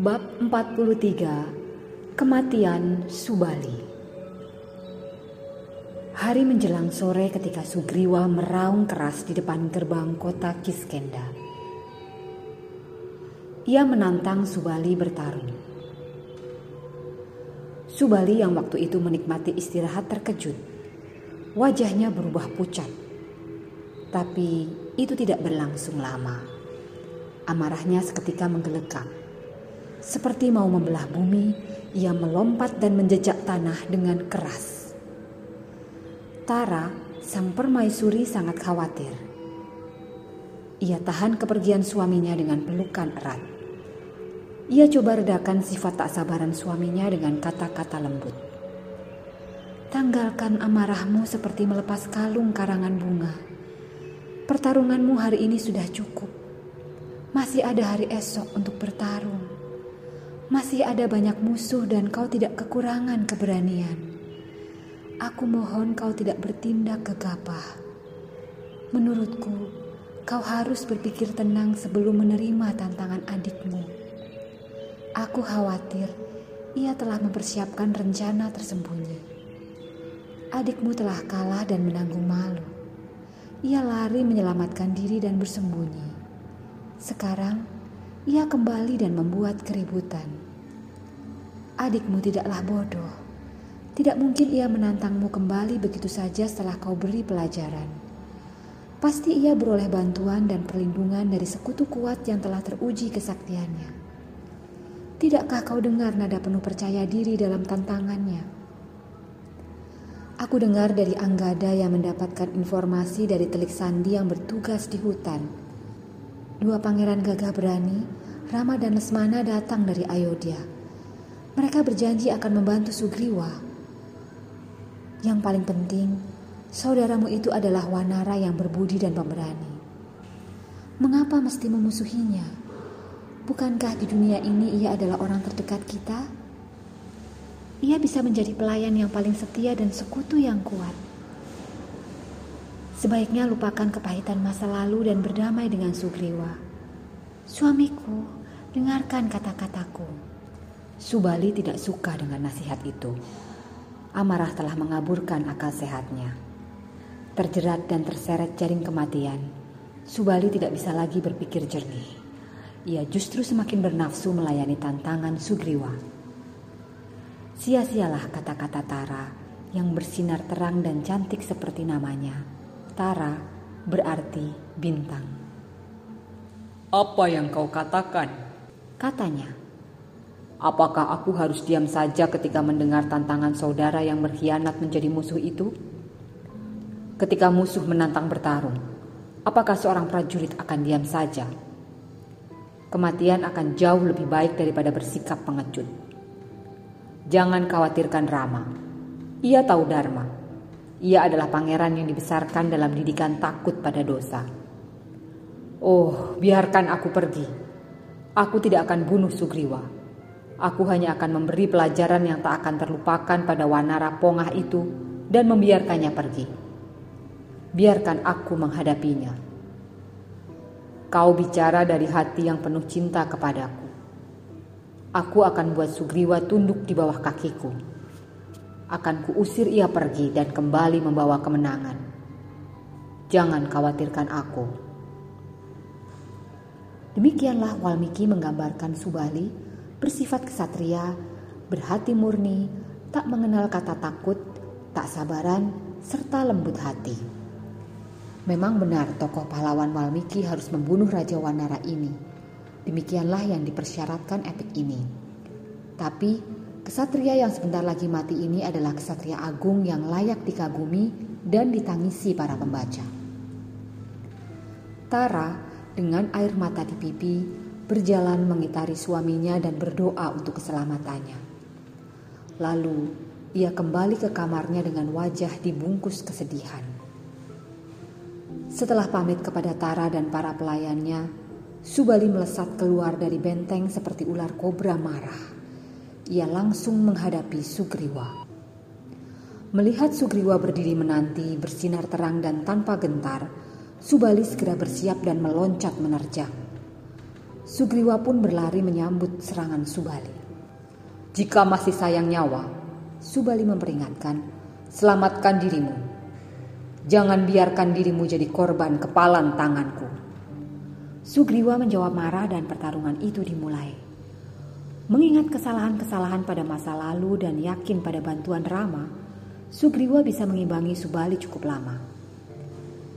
Bab 43 Kematian Subali Hari menjelang sore ketika Sugriwa meraung keras di depan gerbang kota Kiskenda. Ia menantang Subali bertarung. Subali yang waktu itu menikmati istirahat terkejut. Wajahnya berubah pucat. Tapi itu tidak berlangsung lama. Amarahnya seketika menggelegak seperti mau membelah bumi, ia melompat dan menjejak tanah dengan keras. Tara, sang permaisuri sangat khawatir. Ia tahan kepergian suaminya dengan pelukan erat. Ia coba redakan sifat tak sabaran suaminya dengan kata-kata lembut. Tanggalkan amarahmu seperti melepas kalung karangan bunga. Pertarunganmu hari ini sudah cukup. Masih ada hari esok untuk bertarung. Masih ada banyak musuh dan kau tidak kekurangan keberanian. Aku mohon kau tidak bertindak gegabah. Menurutku, kau harus berpikir tenang sebelum menerima tantangan adikmu. Aku khawatir ia telah mempersiapkan rencana tersembunyi. Adikmu telah kalah dan menanggung malu. Ia lari menyelamatkan diri dan bersembunyi. Sekarang, ia kembali dan membuat keributan. Adikmu tidaklah bodoh. Tidak mungkin ia menantangmu kembali begitu saja setelah kau beri pelajaran. Pasti ia beroleh bantuan dan perlindungan dari sekutu kuat yang telah teruji kesaktiannya. Tidakkah kau dengar nada penuh percaya diri dalam tantangannya? Aku dengar dari Anggada yang mendapatkan informasi dari telik sandi yang bertugas di hutan Dua pangeran gagah berani, Rama dan Lesmana datang dari Ayodhya. Mereka berjanji akan membantu Sugriwa. Yang paling penting, saudaramu itu adalah Wanara yang berbudi dan pemberani. Mengapa mesti memusuhinya? Bukankah di dunia ini ia adalah orang terdekat kita? Ia bisa menjadi pelayan yang paling setia dan sekutu yang kuat. Sebaiknya lupakan kepahitan masa lalu dan berdamai dengan Sugriwa. Suamiku, dengarkan kata-kataku. Subali tidak suka dengan nasihat itu. Amarah telah mengaburkan akal sehatnya. Terjerat dan terseret jaring kematian, Subali tidak bisa lagi berpikir jernih. Ia justru semakin bernafsu melayani tantangan Sugriwa. Sia-sialah kata-kata Tara yang bersinar terang dan cantik seperti namanya Tara berarti bintang. Apa yang kau katakan? Katanya. Apakah aku harus diam saja ketika mendengar tantangan saudara yang berkhianat menjadi musuh itu? Ketika musuh menantang bertarung, apakah seorang prajurit akan diam saja? Kematian akan jauh lebih baik daripada bersikap pengecut. Jangan khawatirkan Rama. Ia tahu Dharma ia adalah pangeran yang dibesarkan dalam didikan takut pada dosa. Oh, biarkan aku pergi. Aku tidak akan bunuh Sugriwa. Aku hanya akan memberi pelajaran yang tak akan terlupakan pada Wanara Pongah itu dan membiarkannya pergi. Biarkan aku menghadapinya. Kau bicara dari hati yang penuh cinta kepadaku. Aku akan buat Sugriwa tunduk di bawah kakiku akan kuusir ia pergi dan kembali membawa kemenangan. Jangan khawatirkan aku. Demikianlah Walmiki menggambarkan Subali bersifat kesatria, berhati murni, tak mengenal kata takut, tak sabaran, serta lembut hati. Memang benar tokoh pahlawan Walmiki harus membunuh Raja Wanara ini. Demikianlah yang dipersyaratkan epik ini. Tapi Kesatria yang sebentar lagi mati ini adalah kesatria agung yang layak dikagumi dan ditangisi para pembaca. Tara dengan air mata di pipi berjalan mengitari suaminya dan berdoa untuk keselamatannya. Lalu ia kembali ke kamarnya dengan wajah dibungkus kesedihan. Setelah pamit kepada Tara dan para pelayannya, Subali melesat keluar dari benteng seperti ular kobra marah. Ia langsung menghadapi Sugriwa. Melihat Sugriwa berdiri menanti, bersinar terang dan tanpa gentar, Subali segera bersiap dan meloncat menerjang. Sugriwa pun berlari menyambut serangan Subali. Jika masih sayang nyawa, Subali memperingatkan, selamatkan dirimu. Jangan biarkan dirimu jadi korban kepalan tanganku. Sugriwa menjawab marah dan pertarungan itu dimulai. Mengingat kesalahan-kesalahan pada masa lalu dan yakin pada bantuan Rama, Sugriwa bisa mengimbangi Subali cukup lama.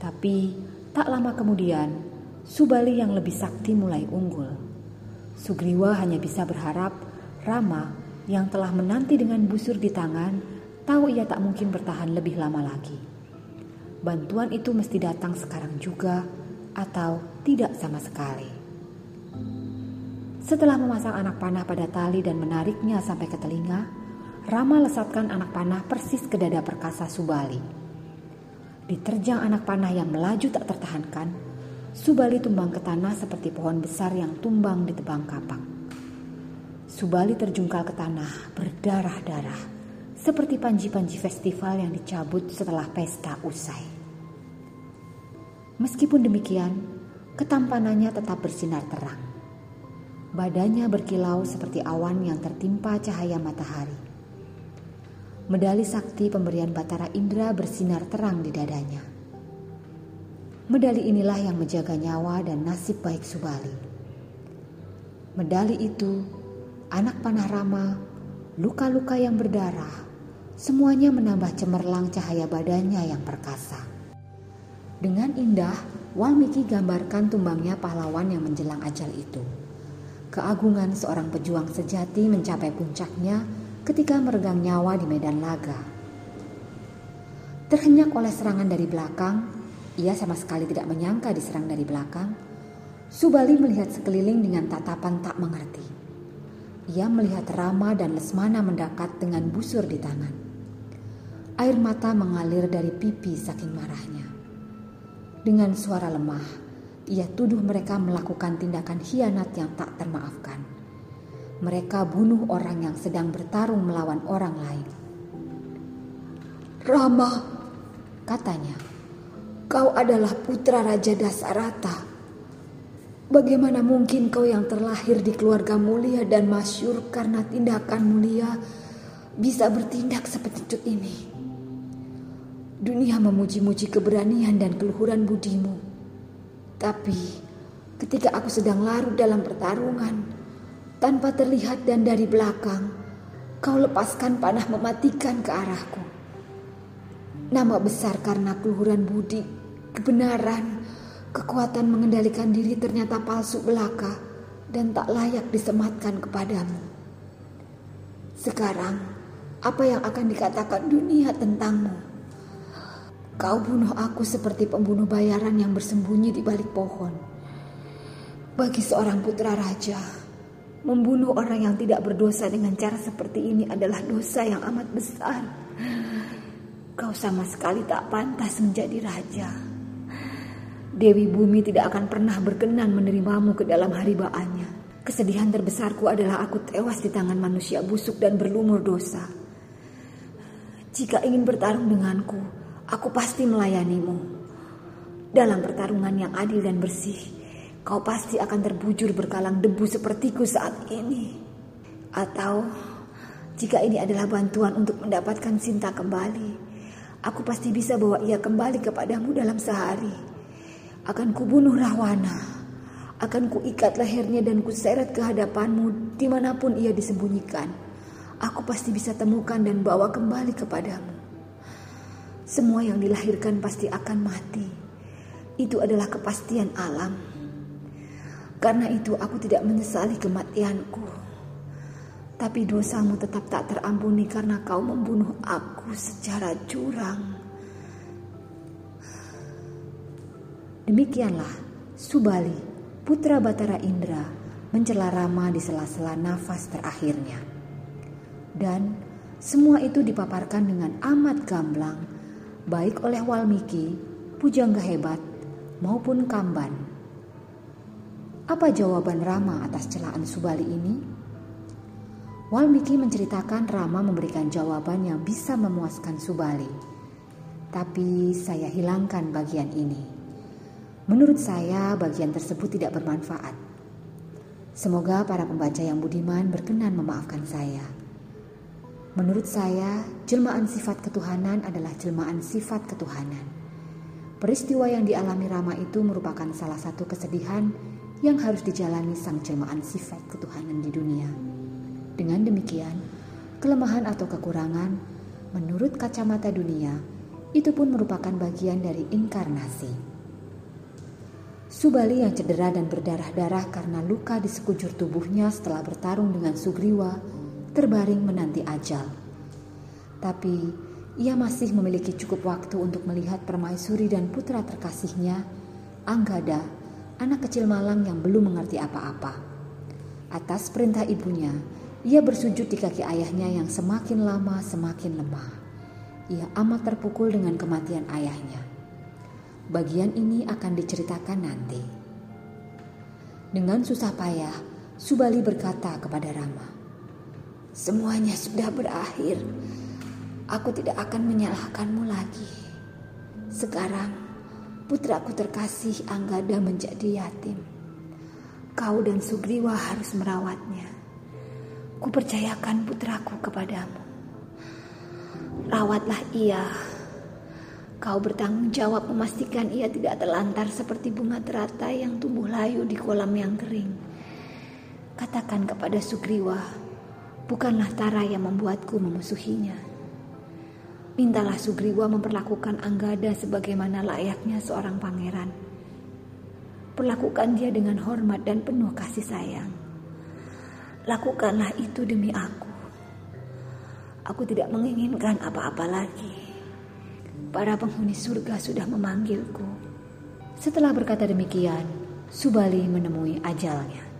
Tapi tak lama kemudian, Subali yang lebih sakti mulai unggul. Sugriwa hanya bisa berharap Rama yang telah menanti dengan busur di tangan tahu ia tak mungkin bertahan lebih lama lagi. Bantuan itu mesti datang sekarang juga atau tidak sama sekali. Setelah memasang anak panah pada tali dan menariknya sampai ke telinga, Rama lesatkan anak panah persis ke dada perkasa Subali. Diterjang anak panah yang melaju tak tertahankan, Subali tumbang ke tanah seperti pohon besar yang tumbang di tebang kapak. Subali terjungkal ke tanah berdarah-darah seperti panji-panji festival yang dicabut setelah pesta usai. Meskipun demikian, ketampanannya tetap bersinar terang. Badannya berkilau seperti awan yang tertimpa cahaya matahari. Medali sakti pemberian Batara Indra bersinar terang di dadanya. Medali inilah yang menjaga nyawa dan nasib baik Subali. Medali itu, anak panah Rama, luka-luka yang berdarah, semuanya menambah cemerlang cahaya badannya yang perkasa. Dengan indah, Walmiki gambarkan tumbangnya pahlawan yang menjelang ajal itu. Keagungan seorang pejuang sejati mencapai puncaknya ketika meregang nyawa di medan laga. Terhenyak oleh serangan dari belakang, ia sama sekali tidak menyangka diserang dari belakang. Subali melihat sekeliling dengan tatapan tak mengerti. Ia melihat Rama dan Lesmana mendekat dengan busur di tangan. Air mata mengalir dari pipi saking marahnya. Dengan suara lemah, ia tuduh mereka melakukan tindakan hianat yang tak termaafkan. Mereka bunuh orang yang sedang bertarung melawan orang lain. Rama, katanya, Kau adalah putra Raja Dasarata. Bagaimana mungkin kau yang terlahir di keluarga mulia dan masyur karena tindakan mulia bisa bertindak seperti ini? Dunia memuji-muji keberanian dan keluhuran budimu. Tapi ketika aku sedang larut dalam pertarungan, tanpa terlihat dan dari belakang, kau lepaskan panah mematikan ke arahku. Nama besar karena keluhuran budi, kebenaran, kekuatan mengendalikan diri ternyata palsu belaka dan tak layak disematkan kepadamu. Sekarang, apa yang akan dikatakan dunia tentangmu? Kau bunuh aku seperti pembunuh bayaran yang bersembunyi di balik pohon. Bagi seorang putra raja, membunuh orang yang tidak berdosa dengan cara seperti ini adalah dosa yang amat besar. Kau sama sekali tak pantas menjadi raja. Dewi Bumi tidak akan pernah berkenan menerimamu ke dalam haribaannya. Kesedihan terbesarku adalah aku tewas di tangan manusia busuk dan berlumur dosa. Jika ingin bertarung denganku, aku pasti melayanimu. Dalam pertarungan yang adil dan bersih, kau pasti akan terbujur berkalang debu sepertiku saat ini. Atau jika ini adalah bantuan untuk mendapatkan cinta kembali, Aku pasti bisa bawa ia kembali kepadamu dalam sehari. Akan kubunuh Rahwana. Akan kuikat lehernya dan kuseret ke hadapanmu di mana pun ia disembunyikan. Aku pasti bisa temukan dan bawa kembali kepadamu. Semua yang dilahirkan pasti akan mati. Itu adalah kepastian alam. Karena itu aku tidak menyesali kematianku. Tapi dosamu tetap tak terampuni karena kau membunuh aku secara curang. Demikianlah Subali, putra Batara Indra, mencela Rama di sela-sela nafas terakhirnya. Dan semua itu dipaparkan dengan amat gamblang, baik oleh Walmiki, pujangga hebat, maupun Kamban. Apa jawaban Rama atas celaan Subali ini? Walmiki menceritakan Rama memberikan jawaban yang bisa memuaskan Subali. Tapi saya hilangkan bagian ini. Menurut saya bagian tersebut tidak bermanfaat. Semoga para pembaca yang budiman berkenan memaafkan saya. Menurut saya, jelmaan sifat ketuhanan adalah jelmaan sifat ketuhanan. Peristiwa yang dialami Rama itu merupakan salah satu kesedihan yang harus dijalani sang jelmaan sifat ketuhanan di dunia. Dengan demikian, kelemahan atau kekurangan menurut kacamata dunia itu pun merupakan bagian dari inkarnasi. Subali yang cedera dan berdarah-darah karena luka di sekujur tubuhnya setelah bertarung dengan Sugriwa terbaring menanti ajal. Tapi ia masih memiliki cukup waktu untuk melihat permaisuri dan putra terkasihnya, Anggada, anak kecil malang yang belum mengerti apa-apa. Atas perintah ibunya, ia bersujud di kaki ayahnya yang semakin lama semakin lemah. Ia amat terpukul dengan kematian ayahnya. Bagian ini akan diceritakan nanti. Dengan susah payah, Subali berkata kepada Rama, Semuanya sudah berakhir. Aku tidak akan menyalahkanmu lagi. Sekarang putraku terkasih Anggada menjadi yatim. Kau dan Sugriwa harus merawatnya. Kupercayakan putraku kepadamu. Rawatlah ia. Kau bertanggung jawab memastikan ia tidak terlantar seperti bunga teratai yang tumbuh layu di kolam yang kering. Katakan kepada Sugriwa, Bukanlah Tara yang membuatku memusuhinya. Mintalah Sugriwa memperlakukan Anggada sebagaimana layaknya seorang pangeran. Perlakukan dia dengan hormat dan penuh kasih sayang. Lakukanlah itu demi aku. Aku tidak menginginkan apa-apa lagi. Para penghuni surga sudah memanggilku. Setelah berkata demikian, Subali menemui ajalnya.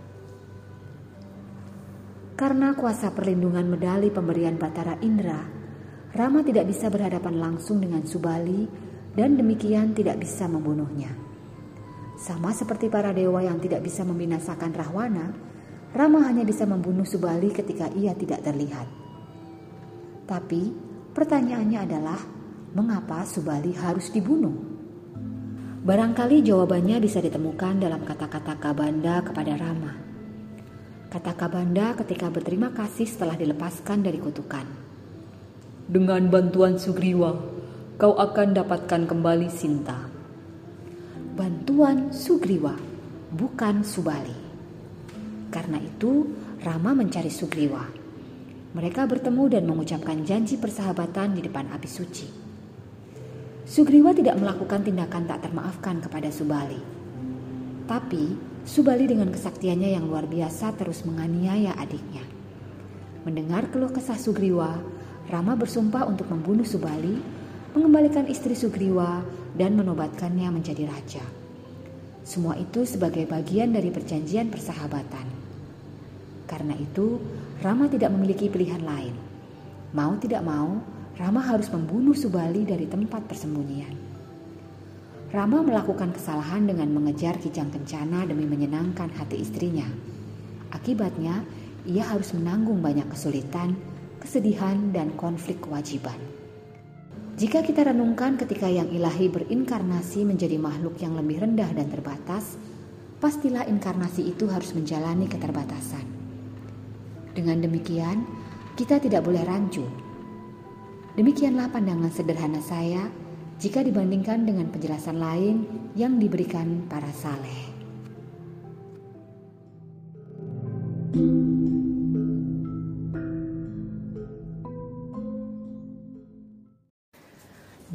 Karena kuasa perlindungan medali pemberian Batara Indra, Rama tidak bisa berhadapan langsung dengan Subali dan demikian tidak bisa membunuhnya. Sama seperti para dewa yang tidak bisa membinasakan Rahwana, Rama hanya bisa membunuh Subali ketika ia tidak terlihat. Tapi pertanyaannya adalah, mengapa Subali harus dibunuh? Barangkali jawabannya bisa ditemukan dalam kata-kata Kabanda kepada Rama kata Kabanda ketika berterima kasih setelah dilepaskan dari kutukan. Dengan bantuan Sugriwa, kau akan dapatkan kembali Sinta. Bantuan Sugriwa, bukan Subali. Karena itu, Rama mencari Sugriwa. Mereka bertemu dan mengucapkan janji persahabatan di depan api suci. Sugriwa tidak melakukan tindakan tak termaafkan kepada Subali. Tapi Subali dengan kesaktiannya yang luar biasa terus menganiaya adiknya. Mendengar keluh kesah Sugriwa, Rama bersumpah untuk membunuh Subali, mengembalikan istri Sugriwa, dan menobatkannya menjadi raja. Semua itu sebagai bagian dari perjanjian persahabatan. Karena itu, Rama tidak memiliki pilihan lain. Mau tidak mau, Rama harus membunuh Subali dari tempat persembunyian. Rama melakukan kesalahan dengan mengejar Kijang Kencana demi menyenangkan hati istrinya. Akibatnya, ia harus menanggung banyak kesulitan, kesedihan, dan konflik kewajiban. Jika kita renungkan ketika yang ilahi berinkarnasi menjadi makhluk yang lebih rendah dan terbatas, pastilah inkarnasi itu harus menjalani keterbatasan. Dengan demikian, kita tidak boleh rancu. Demikianlah pandangan sederhana saya jika dibandingkan dengan penjelasan lain yang diberikan para saleh.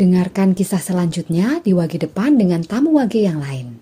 Dengarkan kisah selanjutnya di wagi depan dengan tamu wagi yang lain.